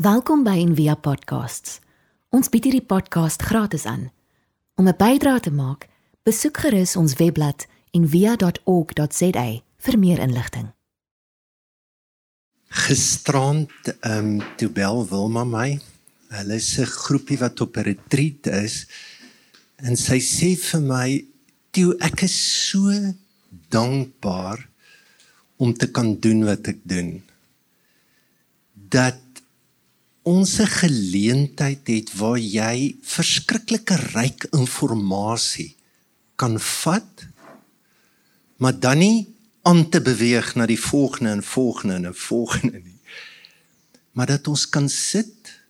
Welkom by Envia Podcasts. Ons bied hierdie podcast gratis aan. Om 'n bydrae te maak, besoek gerus ons webblad en via.org.za vir meer inligting. Gisterand ehm um, toe bel Wilma my. Hulle is 'n groepie wat op 'n retreat is en sy sê vir my, "Toe ek is so dankbaar om te kan doen wat ek doen." Dat ons 'n geleentheid het waar jy verskriklike ryk inligting kan vat maar dan nie aan te beweeg na die volgende en volgende en volgende nie. Maar dat ons kan sit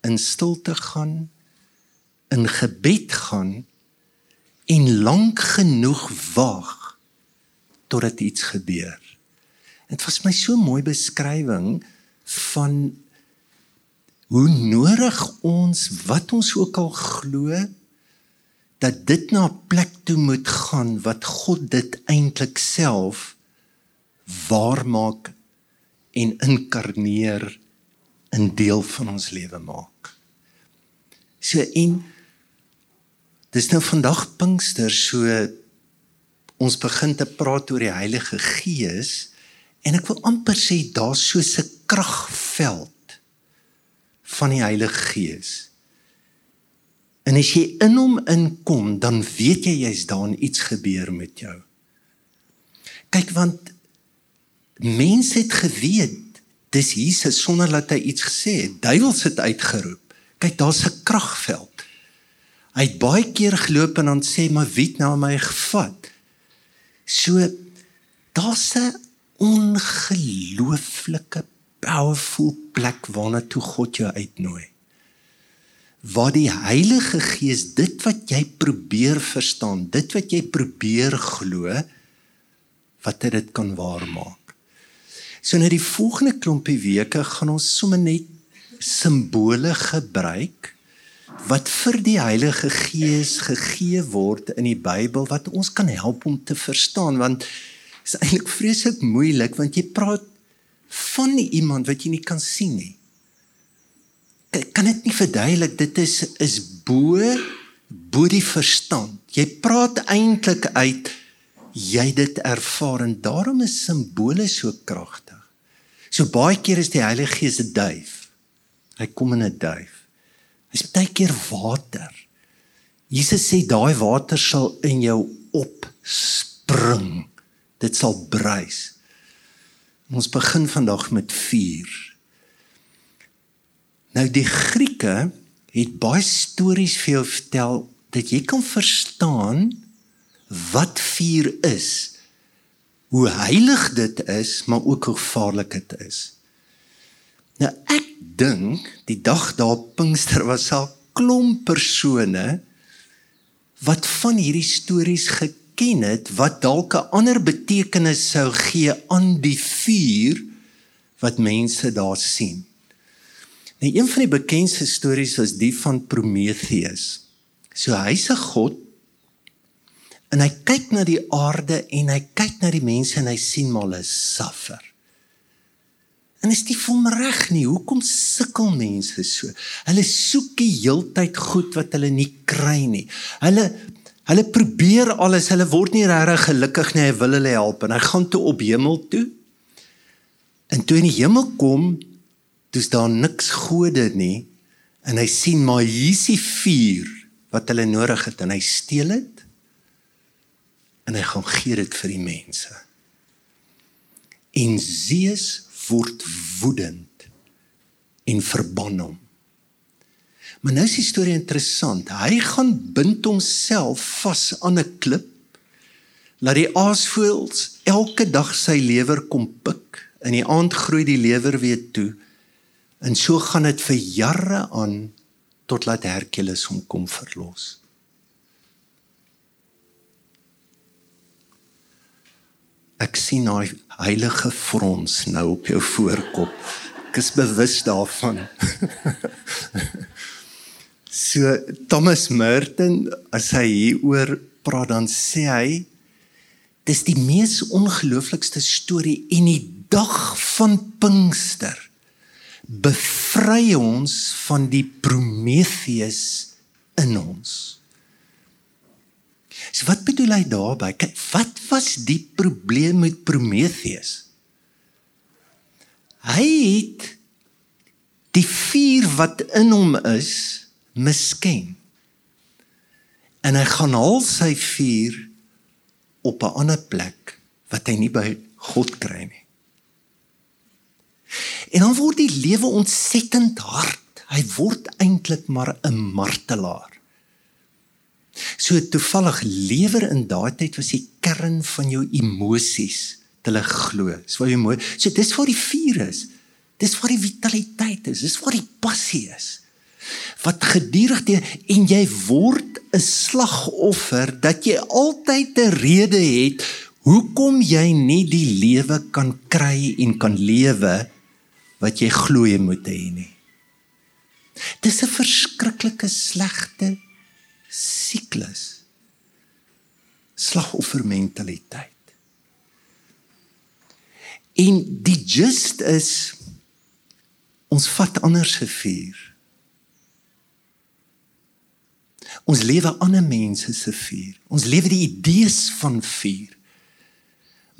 in stilte gaan in gebed gaan en lank genoeg wag totdat iets gebeur. Dit was my so mooi beskrywing van hoe nodig ons wat ons ook al glo dat dit na 'n plek toe moet gaan wat God dit eintlik self waar maak en inkarneer in deel van ons lewe maak. So en dis nou vandag Pinkster so ons begin te praat oor die Heilige Gees en ek wil amper sê daar's so 'n kragveld van die Heilige Gees. En as jy in hom inkom, dan weet jy jy's daar en iets gebeur met jou. Kyk want mense het geweet dis Jesus sonder dat hy iets gesê het. Duiwels het uitgeroep. Kyk, daar's 'n kragveld. Hy het baie keer geloop en dan sê maar wie het nou my gevat? So daar's 'n ongelooflike powerful plek waarna toe God jou uitnooi. Waar die Heilige Gees dit wat jy probeer verstaan, dit wat jy probeer glo, wat dit kan waarmaak. So nou die volgende klompie weke gaan ons sommer net simbole gebruik wat vir die Heilige Gees gegee word in die Bybel wat ons kan help om te verstaan want is eintlik vreeslik moeilik want jy praat van iemand wat jy nie kan sien nie. Kan dit nie verduidelik dit is is bo bo die verstand. Jy praat eintlik uit jy dit ervaar en daarom is simbole so kragtig. So baie keer is die Heilige Gees 'n duif. Hy kom in 'n duif. Hy's baie keer water. Jesus sê daai water sal in jou opspring. Dit sal bruis. Ons begin vandag met vuur. Nou die Grieke het baie stories vir jou vertel dat jy kan verstaan wat vuur is. Hoe heilig dit is, maar ook hoe gevaarlik dit is. Nou ek dink die dag daar Pinkster was al klomp persone wat van hierdie stories geken geken het wat dalk 'n ander betekenis sou gee aan die vuur wat mense daar sien. Nou een van die bekendste stories is die van Prometheus. So hy's 'n god en hy kyk na die aarde en hy kyk na die mense en hy sien maar hulle suffer. En is dit vir hom reg nie? Hoekom sukkel mense so? Hulle soek die heeltyd goed wat hulle nie kry nie. Hulle Hulle probeer alles, hulle word nie regtig gelukkig nie, hy wil hulle help en hy gaan toe op hemel toe. En toe in die hemel kom, dis daar niks gode nie en hy sien maar hier's die vuur wat hulle nodig het en hy steel dit en hy gaan gee dit vir die mense. En Zeus word woedend en verban hom. Maar nou is die storie interessant. Hy gaan bind homself vas aan 'n klip. Laat die aasvoëls elke dag sy lewer kom pik. In die aand groei die lewer weer toe. En so gaan dit vir jare aan tot laat Herkules hom kom verlos. Ek sien daai heilige frons nou op jou voorkop. Ek is bewus daarvan. So Thomas Merton as hy hieroor praat dan sê hy dis die mees ongelooflikste storie en die dag van Pinkster bevry ons van die Prometheus in ons. So wat bedoel hy daarby? Kyk, wat was die probleem met Prometheus? Hy het die vuur wat in hom is misken. En hy gaan haal sy vuur op 'n ander plek wat hy nie by God kry nie. En dan word die lewe ontsettend hard. Hy word eintlik maar 'n martelaar. So toevallig lewer in daai tyd was die kern van jou emosies hulle glo. Dis waar jy mooi. So dis waar die vuur is. Dis waar die vitaliteit is. Dis waar die passie is. Wat gedurig deur en jy word 'n slagoffer dat jy altyd 'n rede het hoekom jy nie die lewe kan kry en kan lewe wat jy glo jy moet hê nie. Dis 'n verskriklike slegte siklus. Slagoffermentaliteit. En die just is ons vat ander se vuur. Ons lewe ander mense se vuur. Ons lewe die idees van vuur.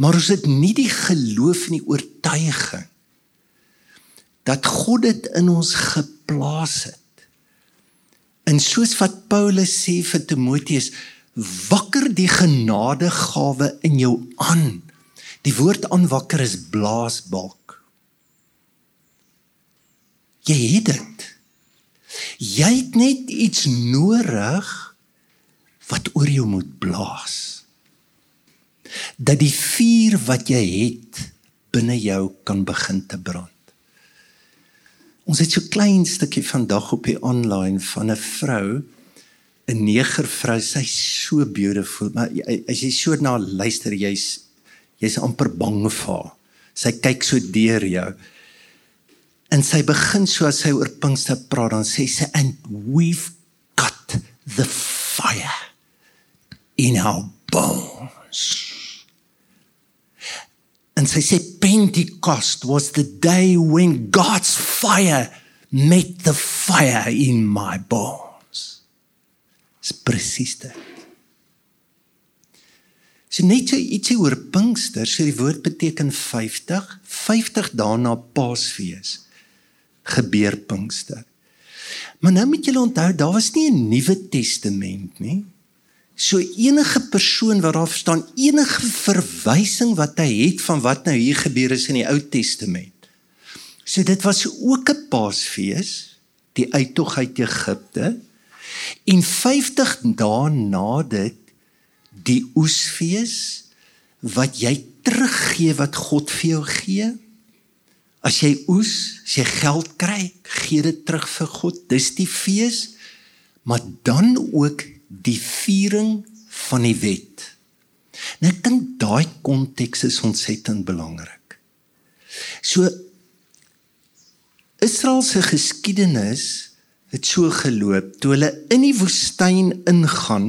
Maar ons het nie die geloof en die oortuiging dat God dit in ons geplaas het. En soos wat Paulus sê vir Timoteus, wakker die genadegawe in jou aan. Die woord aanwakker is blaasbalk. Jy het dit. Jy het net iets nodig wat oor jou moet blaas. Dat die vuur wat jy het binne jou kan begin te brand. Ons het so klein stukkie vandag op die online van 'n vrou, 'n negervrou, sy's so beautiful, maar as jy so na luister, jy's jy's amper bang vir haar. Sy kyk so deur jou. En sy begin so as sy oor Pinkster praat, dan sê sy and we've got the fire in our bones. And sy sê Pentecost was the day when God's fire met the fire in my bones. Dis presies dit. So net so ietsie oor Pinkster, so die woord beteken 50, 50 dae na Paasfees gebeur Pinkster. Maar nou moet julle onthou, daar was nie 'n Nuwe Testament nie. So enige persoon wat daar staan, enige verwysing wat hy het van wat nou hier gebeur is in die Ou Testament. So dit was ook 'n Paasfees, die uittog uit Egipte. En 50 dae na dit die oesfees wat jy teruggee wat God vir jou gee. As jy oes, as jy geld kry, gee dit terug vir God. Dis die fees. Maar dan ook die viering van die wet. Nou ek dink daai konteks is ontsettend belangrik. So Israel se geskiedenis het so geloop toe hulle in die woestyn ingaan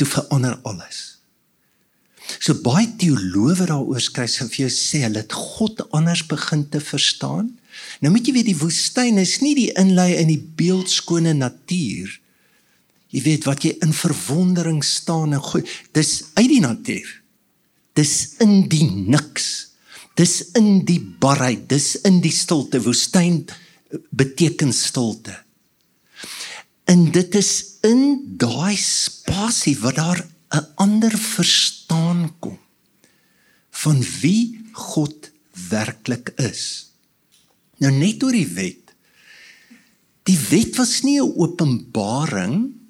toe verander alles. So baie teoloë daaroor skryf en vir jou sê hulle het God anders begin te verstaan. Nou moet jy weet die woestyn is nie die inlei in die beeldskone natuur Jy weet wat jy in verwondering staan en gooi. Dis uit die natuur. Dis in die niks. Dis in die barheid, dis in die stilte. Woestyn beteken stilte. En dit is in daai spasie wat daar 'n ander verstaan kom van wie God werklik is. Nou net oor die wet. Die wet was nie 'n openbaring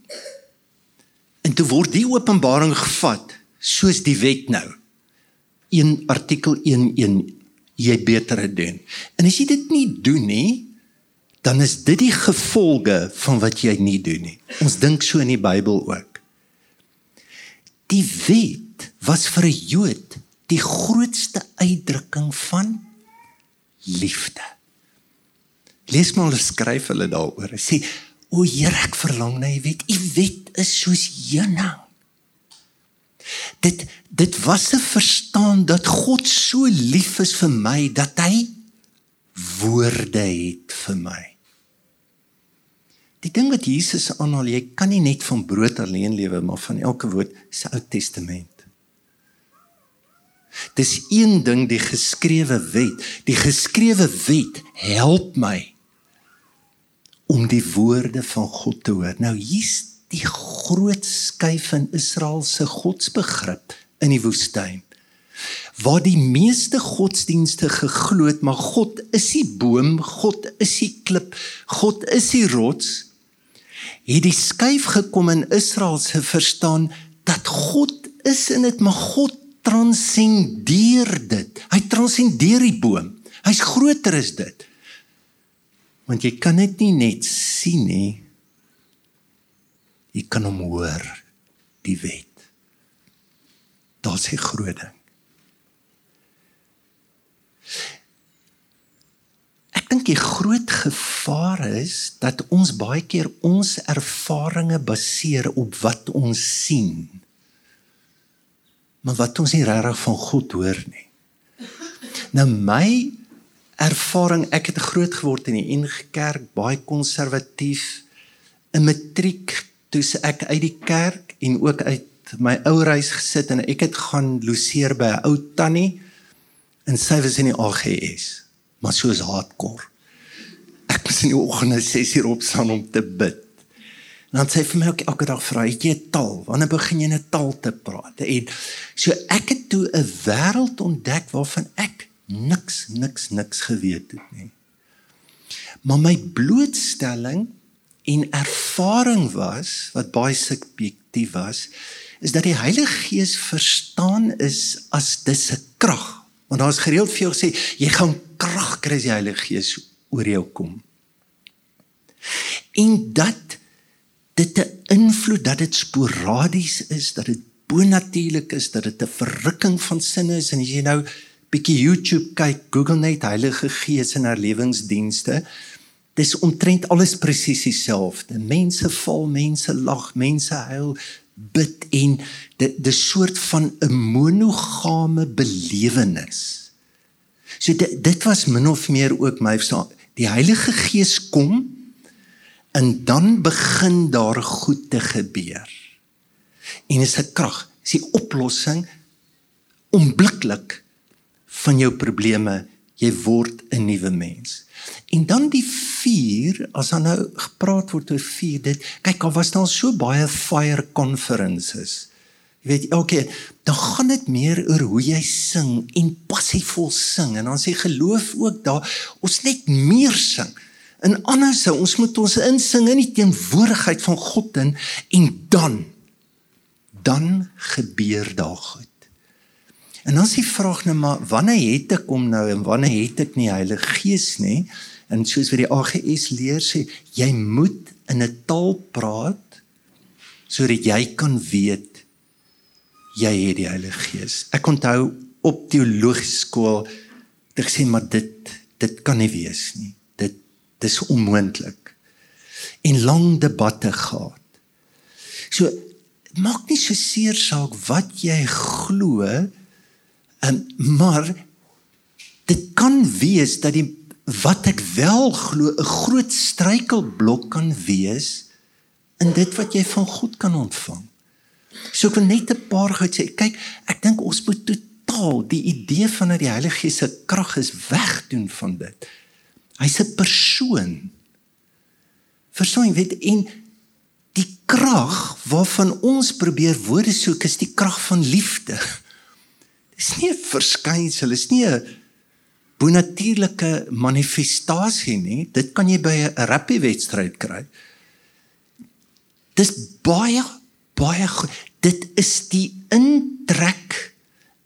En toe word die openbaring gevat soos die wet nou. 1 artikel 11 jy beter doen. En as jy dit nie doen nie, dan is dit die gevolge van wat jy nie doen nie. Ons dink so in die Bybel ook. Die wet was vir 'n Jood die grootste uitdrukking van liefde. Lees maar hulle skryf hulle daaroor. Sê O Heer, ek verlang na U wet. U wet is soos heuning. Dit dit was 'n verstaan dat God so lief is vir my dat hy woorde het vir my. Die ding wat Jesus aanhaal, jy kan nie net van brood alleen lewe, maar van elke woord se Ou Testament. Dis een ding die geskrewe wet. Die geskrewe wet help my om die woorde van God te hoor. Nou hier's die groot skuif in Israel se godsbegrip in die woestyn. Waar die meeste godsdienste geglo het, maar God is die boom, God is die klip, God is die rots het die skuif gekom in Israel se verstaan dat God is in dit maar God transcendeer dit. Hy transcendeer die boom. Hy's groter as dit. Want jy kan dit nie net sien nie. Jy kan hom hoor die wet. Daar's 'n groot ding. Ek dink die groot gevaar is dat ons baie keer ons ervarings baseer op wat ons sien. Maar wat ons nie regtig van God hoor nie. Nou my ervaring, ek het groot geword in die NG Kerk, baie konservatief. In matriek toe ek uit die kerk en ook uit my ouerhuis gesit en ek het gaan loseer by 'n ou tannie en sy was in die AGS maar soos hardcore. Ek moet in die oggende 6 uur opstaan om te bid. En dan sê vir my ook elke dag vra jy 'n taal, wanneer begin jy 'n taal te praat? En so ek het toe 'n wêreld ontdek waarvan ek niks niks niks geweet het nie. Maar my blootstelling en ervaring was wat baie subjektief was, is dat die Heilige Gees verstaan is as dis 'n krag Want daar's gereeld vir jou gesê jy gaan krag kry as die Heilige Gees oor jou kom. En dat dit 'n invloed dat dit sporadies is, dat dit bonatuurlik is, dat dit 'n verrukking van sinne is en as jy nou bietjie YouTube kyk, Google net Heilige Gees en herlewingsdienste, dis omtrent alles presies dieselfde. Mense val, mense lag, mense huil, bid en dit dis soort van 'n monogame belewenis. So dit dit was min of meer ook my die Heilige Gees kom en dan begin daar goed te gebeur. En is 'n krag, is die oplossing onmiddellik van jou probleme, jy word 'n nuwe mens. En dan die 4, as dan nou gepraat word oor 4, dit kyk, daar was daar so baie fire conferences. Jy weet, elke dan gaan dit meer oor hoe jy sing en passievol sing en dan sê geloof ook daar ons net meer sing. En anders sou ons moet ons insing in die teenwoordigheid van God in en dan dan gebeur daar goed. En dan is die vraag nou maar wanneer het ek kom nou en wanneer het ek nie Heilige Gees nie? En soos wat die AGS leer sê, jy moet in 'n taal praat sodat jy kan weet jy het die Heilige Gees. Ek onthou op teologiese skool het gesê maar dit dit kan nie wees nie. Dis onmoontlik. En lang debatte gehad. So maak nie so seer saak wat jy glo, um, maar dit kan wees dat die wat ek wel glo 'n groot struikelblok kan wees in dit wat jy van God kan ontvang. So ek wil net 'n paar goed sê. Kyk, ek dink ons moet totaal die idee van dat die Heilige Gees se krag is wegdoen van dit. Hy's 'n persoon. Verstaan jy, weet en die krag waarvan ons probeer woorde soek is die krag van liefde. Dis nie 'n verskynsel, is nie 'n bonatuurlike manifestasie nie. Dit kan jy by 'n rugby wedstryd kry. Dis baie baie goed. Dit is die intrek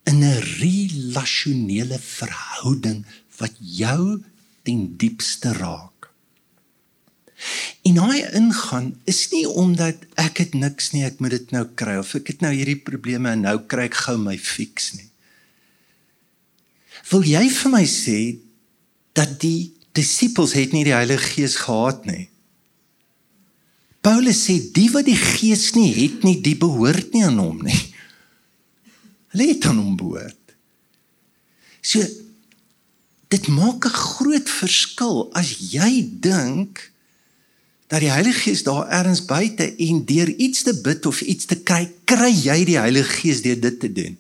in 'n relasionele verhouding wat jou ten diepste raak. En hy ingaan is nie omdat ek het niks nie, ek moet dit nou kry of ek het nou hierdie probleme en nou kry ek gou my fix nie. Wil jy vir my sê dat die disippels het nie die Heilige Gees gehad nie? Paulus sê die wat die Gees nie het nie, die behoort nie aan hom nie. Hulle het aan hom behoort. So dit maak 'n groot verskil as jy dink dat die Heilige Gees daar ergens buite en deur iets te bid of iets te kry, kry jy die Heilige Gees deur dit te doen.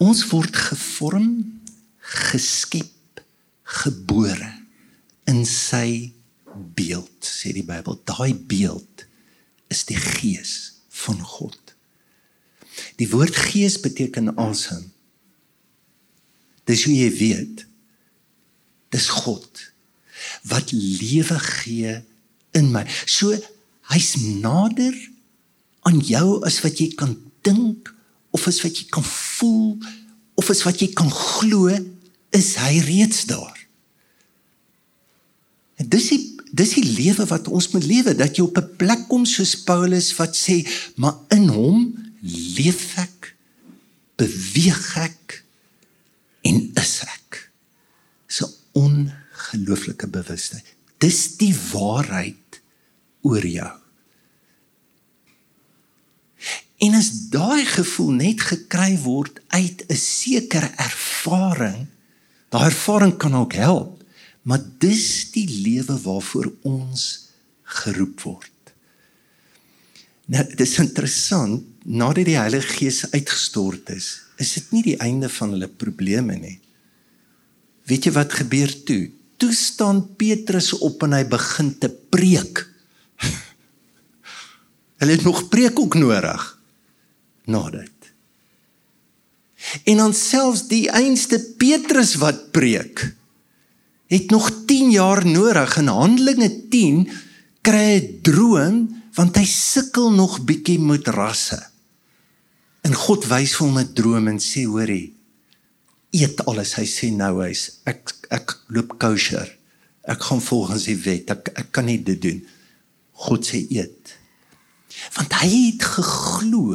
Ons word gevorm, geskep, gebore in sy beeld, sê die Bybel. Daai beeld is die Gees van God. Die woord Gees beteken asem. Dis hoe jy weet. Dis God wat lewe gee in my. So hy's nader aan jou as wat jy kan dink of as wat jy kan voel of as wat jy kan glo is hy reeds daar. En dis die dis die lewe wat ons moet lewe dat jy op 'n plek kom soos Paulus wat sê maar in hom leef ek beweeg ek en is ek. So ongelooflike bewustheid. Dis die waarheid oor jou. En as daai gevoel net gekry word uit 'n sekere ervaring, daai ervaring kan ook help Maar dis die lewe waarvoor ons geroep word. Nou, dis interessant, nadat die Heilige Gees uitgestort is, is dit nie die einde van hulle probleme nie. Weet jy wat gebeur toe? Toe staan Petrus op en hy begin te preek. hulle het nog preek ook nodig. Nadat. En dan selfs die einste Petrus wat preek het nog 10 jaar nodig in Handelinge 10 kry 'n droom want hy sukkel nog bietjie met rasse. En God wys hom 'n droom en sê hoorie eet alles hy sê nou hy's ek ek loop kosher. Ek gaan volgens die wet. Ek ek kan nie dit doen. God sê eet. Want hy het geglo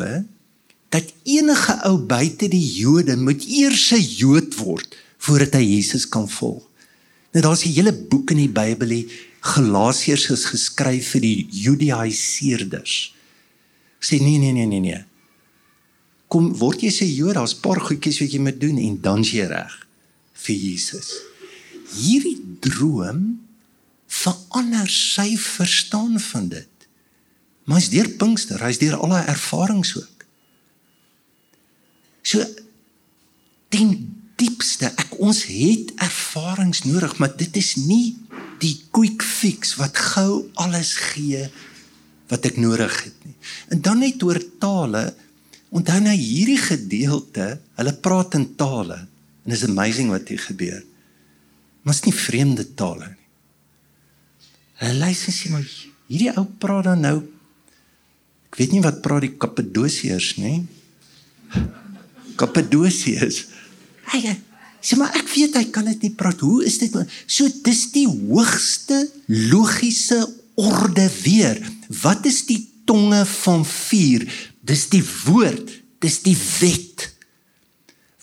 dat enige ou buite die Jode moet eers 'n Jood word voordat hy Jesus kan volg. Nou daar's 'n hele boek in die Bybel, Galasiërs is geskryf vir die Judaiseerders. Sê nee nee nee nee nee. Kom word jy se Jood, daar's paar goedjies wat jy moet doen en dan jy reg vir Jesus. Hierdie droom verander sy verstaan van dit. Maar hy's deur Pinkster, hy's deur al haar ervarings ook. So ten diepste ek ons het ervarings nodig maar dit is nie die quick fix wat gou alles gee wat ek nodig het nie en dan net oor tale onthou nou hierdie gedeelte hulle praat in tale en is amazing wat hier gebeur maar is nie vreemde tale nie hulle luister sê maar hierdie ou praat dan nou ek weet nie wat praat die kappadosiërs nê kappadosiërs Hy sê maar ek weet hy kan dit nie praat. Hoe is dit? So dis die hoogste logiese orde weer. Wat is die tonge van vuur? Dis die woord, dis die wet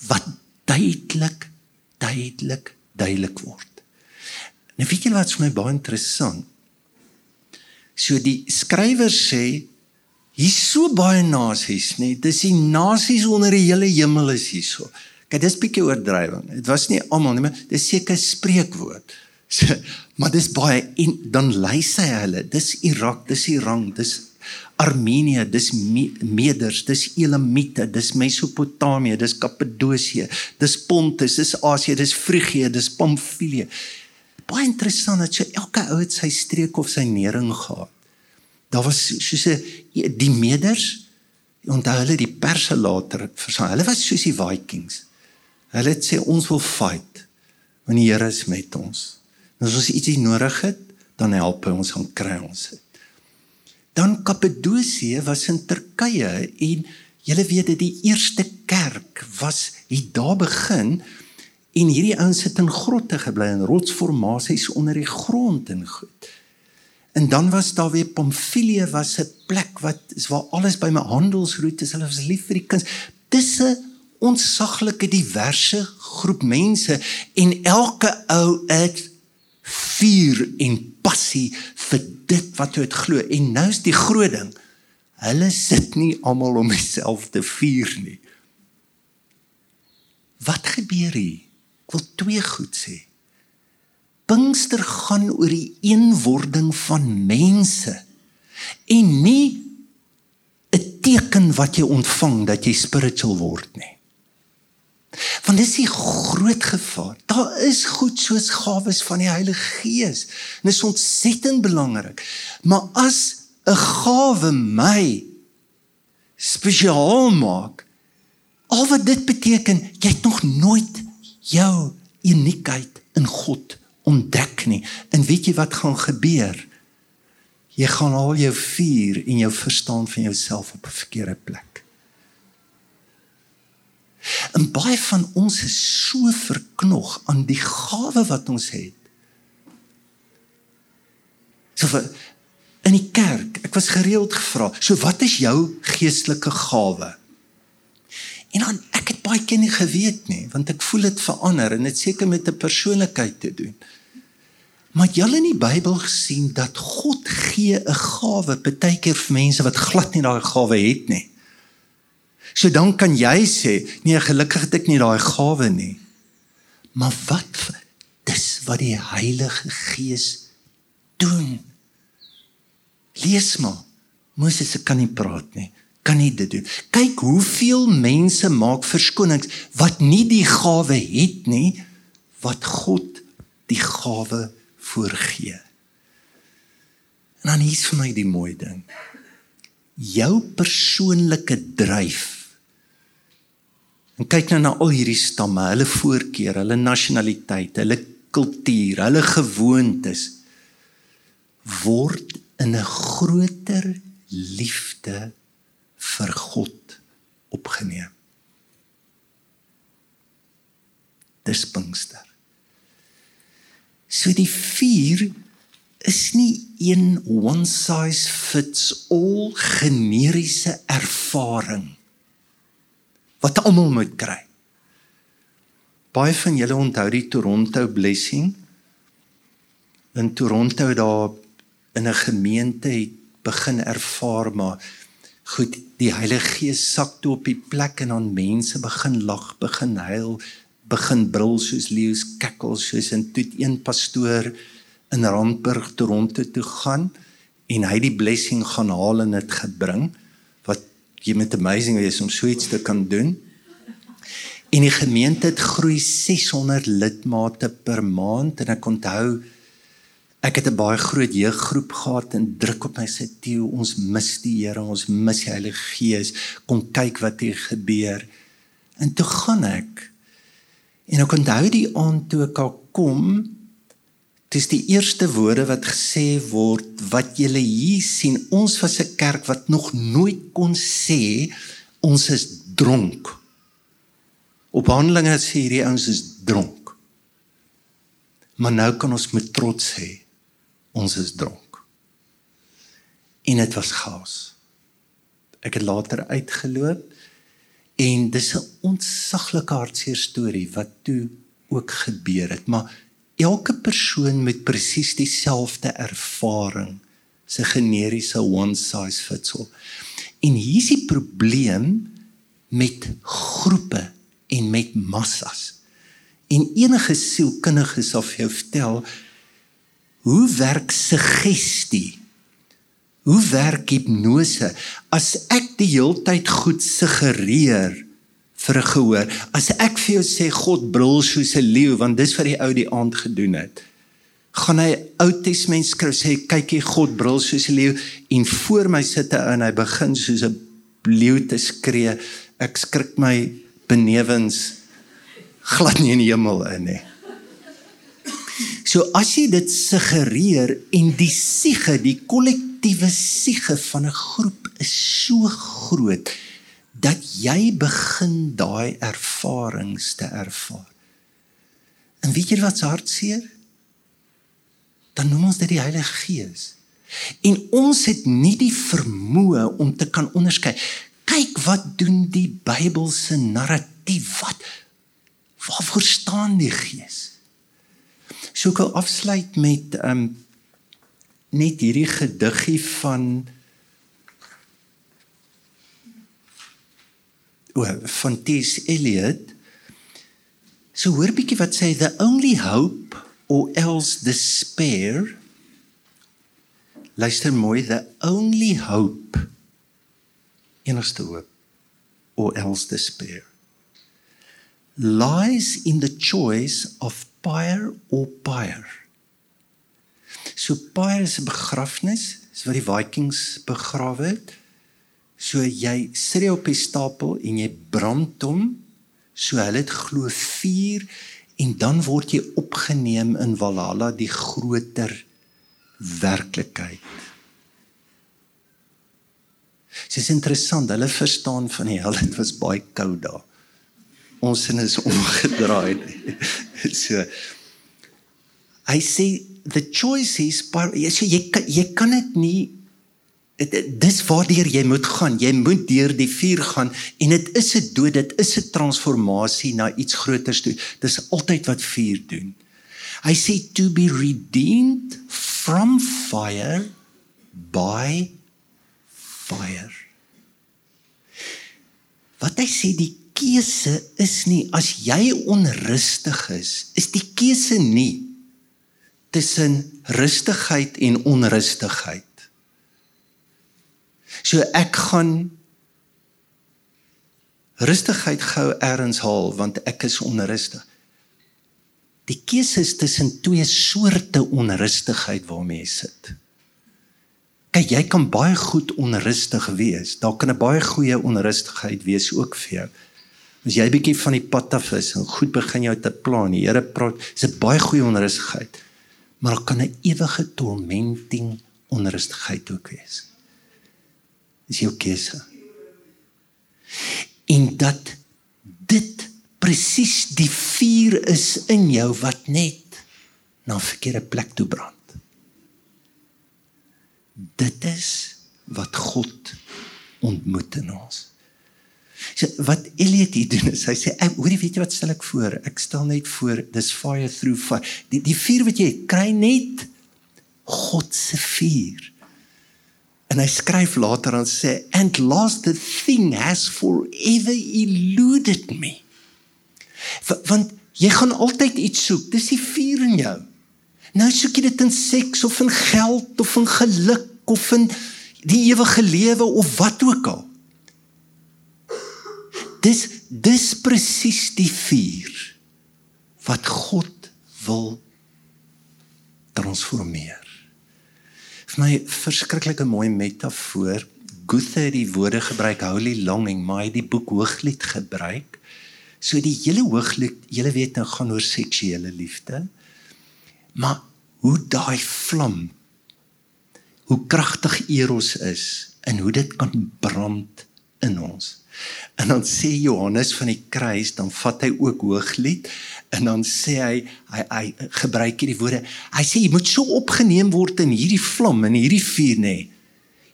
wat duidelik duidelik duidelik word. Nou weet julle wat vir my baie interessant. So die skrywer sê hier's so baie nasies, nê? Dis die nasies onder die hele hemel is hierso. Kyk, dis bietjie oordrywing. Dit was nie almal nie, maar dis seker spreekwoord. Maar dis baie en dan lei sy hulle. Dis Irak, dis Iran, dis Armenië, dis Meders, dis Elamite, dis Mesopotamië, dis Kappadosie, dis Pontus, dis Asië, dis Frigië, dis Pamfilië. Baie interessant dat so elke ou het sy streek of sy nering gehad. Daar was soos 'n die Meders onthou hulle die Perse later verstaan. Hulle was soos die Vikings. Hulle het sê ons wil fight want die Here is met ons. En as ons ietsie nodig het, dan help hy ons gaan kry ons dit. Dan Kappadosie was in Turkye en julle weet dit die eerste kerk was hier daar begin en hierdie ouens het in grotte gebly in rotsformasies onder die grond en goed. En dan was daar weer Pamfilië was 'n plek wat is waar alles by my handelsroetes hulle was lief vir die kuns. Dis 'n ontsaglike diverse groep mense en elke ou het vuur en passie vir dit wat het glo en nou is die groot ding hulle sit nie almal om dieselfde vuur nie wat gebeur hier? Ek wil twee goed sê. Pinkster gaan oor die eenwording van mense en nie 'n teken wat jy ontvang dat jy spiritual word nie. Want dis die groot gevaar. Daar is goed soos gawes van die Heilige Gees. Dit is ontsettend belangrik. Maar as 'n gawe my spesiaal maak, al wat dit beteken, jy het nog nooit jou uniekheid in God ontdek nie. En weet jy wat gaan gebeur? Jy gaan al jou vuur en jou verstaan van jouself op 'n verkeerde plek. En baie van ons is so verknog aan die gawe wat ons het. So vir in die kerk, ek was gereeld gevra, so wat is jou geestelike gawe? En dan ek het baie keer nie geweet nie, want ek voel dit verander en dit seker met 'n persoonlikheid te doen. Maar jy het in die Bybel gesien dat God gee 'n gawe partykeer vir mense wat glad nie daai gawe het nie. So dan kan jy sê, nee, gelukkig het ek nie daai gawe nie. Maar wat dis wat die Heilige Gees doen. Lees maar. Moses kan nie praat nie. Kan nie dit doen. Kyk hoeveel mense maak verskonings wat nie die gawe het nie wat God die gawe voorgee. En dan hier's vir my die mooi ding. Jou persoonlike dryf. En kyk nou na al hierdie stamme, hulle voorkeure, hulle nasionaliteit, hulle kultuur, hulle gewoontes word in 'n groter liefde vir God opgeneem. Dis Pinkster. So die vuur is nie een one size fits all generiese ervaring wat almal moet kry. Baie van julle onthou die Toronto blessing. In Toronto daar in 'n gemeente het begin ervaar maar goed die Heilige Gees sak toe op die plek en dan mense begin lag, begin huil, begin brul soos leeu's kekkel soos en toe een pastoor in Randburg Toronto toe gaan en hy die blessing gaan haal en dit gebring jy met amazing wees om so iets te kan doen. En die gemeente het groei 600 lidmate per maand en ek onthou ek het 'n baie groot jeuggroep gehad en druk op my sê Theo ons mis die Here ons mis die Heilige Gees kom kyk wat hier gebeur. En toe gaan ek En ek onthou die aand toe ek kom, dis die eerste woorde wat gesê word wat julle hier sien, ons was 'n kerk wat nog nooit kon sê ons is dronk. Op Handelinge sê hierdie ouens is dronk. Maar nou kan ons met trots sê ons is dronk. En dit was chaos. Ek het later uitgeloop En dis 'n ontsaglike hartseer storie wat toe ook gebeur het, maar elke persoon met presies dieselfde ervaring, se generiese one size fits all. En hier's die probleem met groepe en met massas. En enige sielkundige sal vir jou vertel hoe werk suggestie Hoe werk hipnose? As ek die heeltyd goed suggereer vir 'n gehoor, as ek vir jou sê God brul soos 'n leeu, want dis wat die ou die aand gedoen het. Gaan hy Ou Testament skryf sê kyk jy God brul soos 'n leeu en voor my sit hy en hy begin soos 'n leeu te skree. Ek skrik my benewens glad nie in die hemel in nie. So as jy dit suggereer en die siege, die kollektiewe siege van 'n groep is so groot dat jy begin daai ervarings te ervaar. En weet jy wat se hartseer? Dan noem ons dit die Heilige Gees. En ons het nie die vermoë om te kan onderskei. Kyk wat doen die Bybelse narratief. Wat waarvoor staan die Gees? So ek wil afsluit met um net hierdie gediggie van o van T.S. Eliot So hoor bietjie wat sê the only hope or else despair. Luister mooi, the only hope enigste hoop or else despair lies in the choice of pyre or pyre. So pyre is 'n begrafnis, is wat die Vikings begrawe het. So jy sit jy op die stapel en jy brand hom. So hulle het glo vuur en dan word jy opgeneem in Valhalla die groter werklikheid. Dit is interessant, hulle verstaan van die hel, dit was baie koud daar. Ons sin is omgedraai. so hy sê the choice is jy sê jy jy kan dit nie dis waardeur jy moet gaan. Jy moet deur die vuur gaan en dit is 'n dood, dit is 'n transformasie na iets groters toe. Dis altyd wat vuur doen. Hy sê to be redeemed from fire by fire. Wat hy sê die keuse is nie as jy onrustig is, is die keuse nie tussen rustigheid en onrustigheid. So ek gaan rustigheid gou ergens haal want ek is onrustig. Die keuse is tussen twee soorte onrustigheid waarmee jy sit. Kyk, jy kan baie goed onrustig wees. Daar kan 'n baie goeie onrustigheid wees ook vir jou. As jy bietjie van die pad af is en goed begin jou te plan, die Here praat, is 'n baie goeie onrustigheid. Maar daar kan 'n ewige tormenting onrustigheid ook wees. Dis jou keuse. En dat dit presies die vuur is in jou wat net na 'n verkeerde plek toe brand. Dit is wat God ontmoet in ons. So wat Elliot hier doen is hy sê ek hoorie weet jy wat stel ek voor? Ek stel net voor dis fire through fire. Die die vuur wat jy kry net God se vuur. En hy skryf later aan sê and last the thing has forever eluded me. V want jy gaan altyd iets soek. Dis die vuur in jou. Nou soek jy dit in seks of in geld of in geluk of in die ewige lewe of wat ook al dis dis presies die vuur wat God wil transformeer. Vir my verskriklike mooi metafoor. Goethe het die woorde gebruik holy longing, maar hy het die boek Hooglied gebruik. So die hele Hooglied, julle weet nou gaan oor seksuele liefde. Maar hoe daai vlam hoe kragtig eros is en hoe dit kan brand in ons. En dan sê Johannes van die kruis, dan vat hy ook hooglied en dan sê hy hy hy gebruik hierdie woorde. Hy sê jy moet so opgeneem word in hierdie vlam en hierdie vuur nê.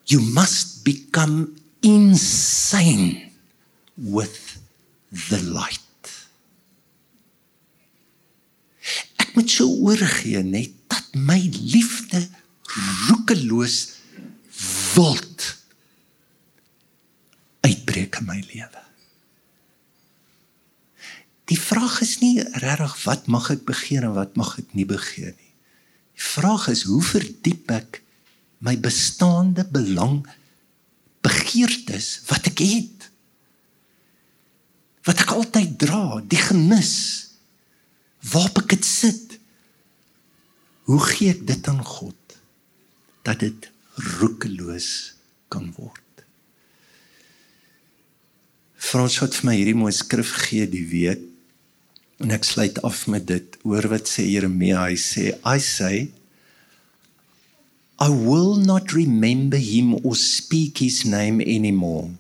You must become insane with the light. Ek moet so oorgee net dat my liefde roekeloos wild uitbreek in my lewe. Die vraag is nie regtig wat mag ek begeer en wat mag ek nie begeer nie. Die vraag is hoe verdiep ek my bestaande belang begeertes wat ek het. Wat ek altyd dra, die genis. Waar ek dit sit. Hoe gee ek dit aan God dat dit roekeloos kan word? Frans het vir my hierdie mooi skrif gegee die week en ek sluit af met dit. Hoor wat sê Jeremia? Hy sê I say I will not remember him or speak his name anymore.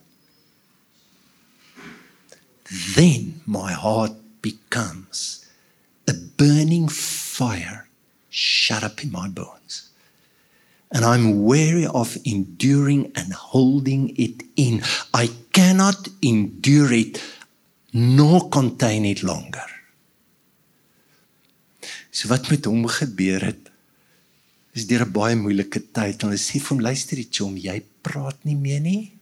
Then my heart becomes a burning fire shut up in my bones and I'm wary of enduring and holding it in. I cannot endure it nor contain it longer. So wat met hom gebeur het is deur 'n baie moeilike tyd. Hulle sê vir hom luister iets om jy praat nie meer nie.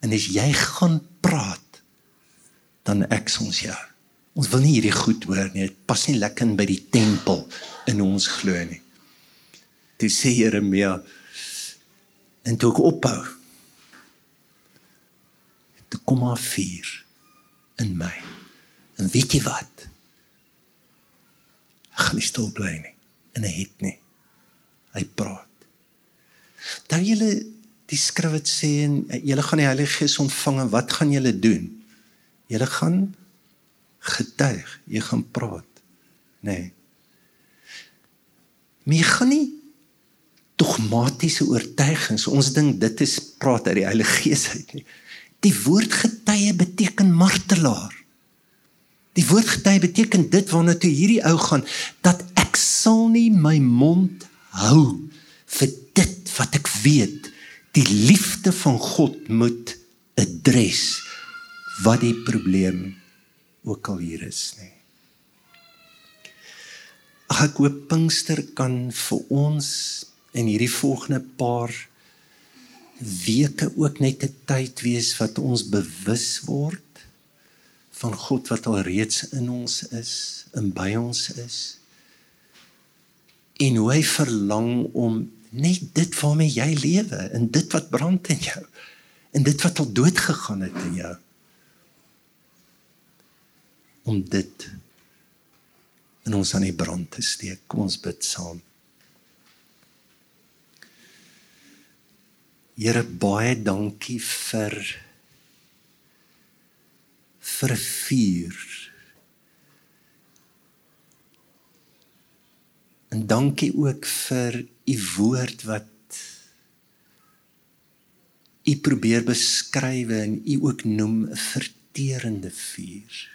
En as jy gaan praat dan ek soms jou. Ons wil nie hierdie goed hoor nie. Dit pas nie lekker in by die tempel in ons glo nie. Toe sê Jeremia en toe ek ophou. Toe kom maar vuur in my. En weet jy wat? Ek gaan nie stil bly nie. En hy het nie. Hy praat. Dan julle die skrif het sê en julle gaan die Heilige Gees ontvang en wat gaan julle doen? Julle gaan getuig, jy gaan praat. Nee. Maar jy gaan nie dogmatiese oortuigings. Ons dink dit is praat uit die Heilige Gees uit nie. Die woord getuie beteken martelaar. Die woord getuie beteken dit waarna toe hierdie ou gaan dat ek sal nie my mond hou vir dit wat ek weet die liefde van God moet adres wat die probleem ook al hier is nie. Ek hoop Pinkster kan vir ons in hierdie volgende paar weke ook net 'n tyd wees wat ons bewus word van God wat al reeds in ons is, in by ons is. En hoe hy verlang om net dit waarmee jy lewe en dit wat brand in jou en dit wat al dood gegaan het in jou om dit in ons aan die brand te steek. Kom ons bid saam. Here baie dankie vir vir vuur. En dankie ook vir u woord wat u probeer beskryf en u ook noem 'n verterende vuur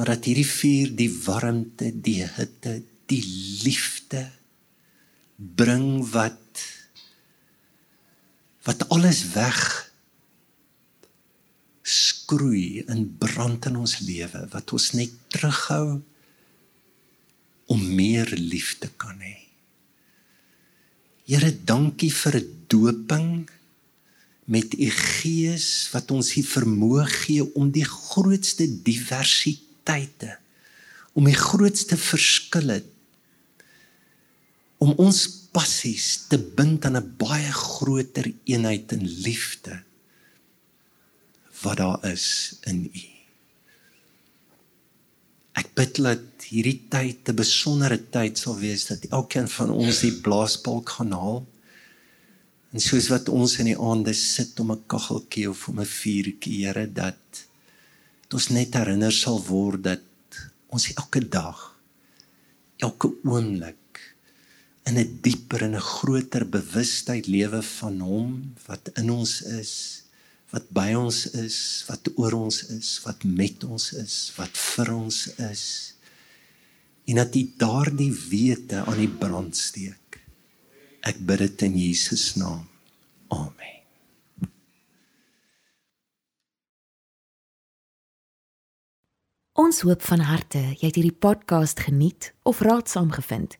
maar dat hierdie vuur die warmte, die hitte, die liefde bring wat wat alles weg skroei in brand in ons lewe wat ons net terughou om meer liefde kan hê. Here, dankie vir doping met u gees wat ons hier vermoë gee om die grootste diversiteit tye om die grootste verskille om ons passies te bind aan 'n baie groter eenheid in liefde wat daar is in U. Ek bid dat hierdie tyd 'n besondere tyd sal wees dat elkeen van ons die blaasbalk gaan haal. En soos wat ons in die aande sit om 'n kaggeltjie of om 'n vuurtjie, Here, dat dat ons net herinner sal word dat ons elke dag elke oomblik in 'n dieper en 'n groter bewustheid lewe van hom wat in ons is wat by ons is wat oor ons is wat met ons is wat vir ons is. En dat jy daardie wete aan die brand steek. Ek bid dit in Jesus naam. Amen. Ons hoop van harte jy het hierdie podcast geniet of raadsaam gevind.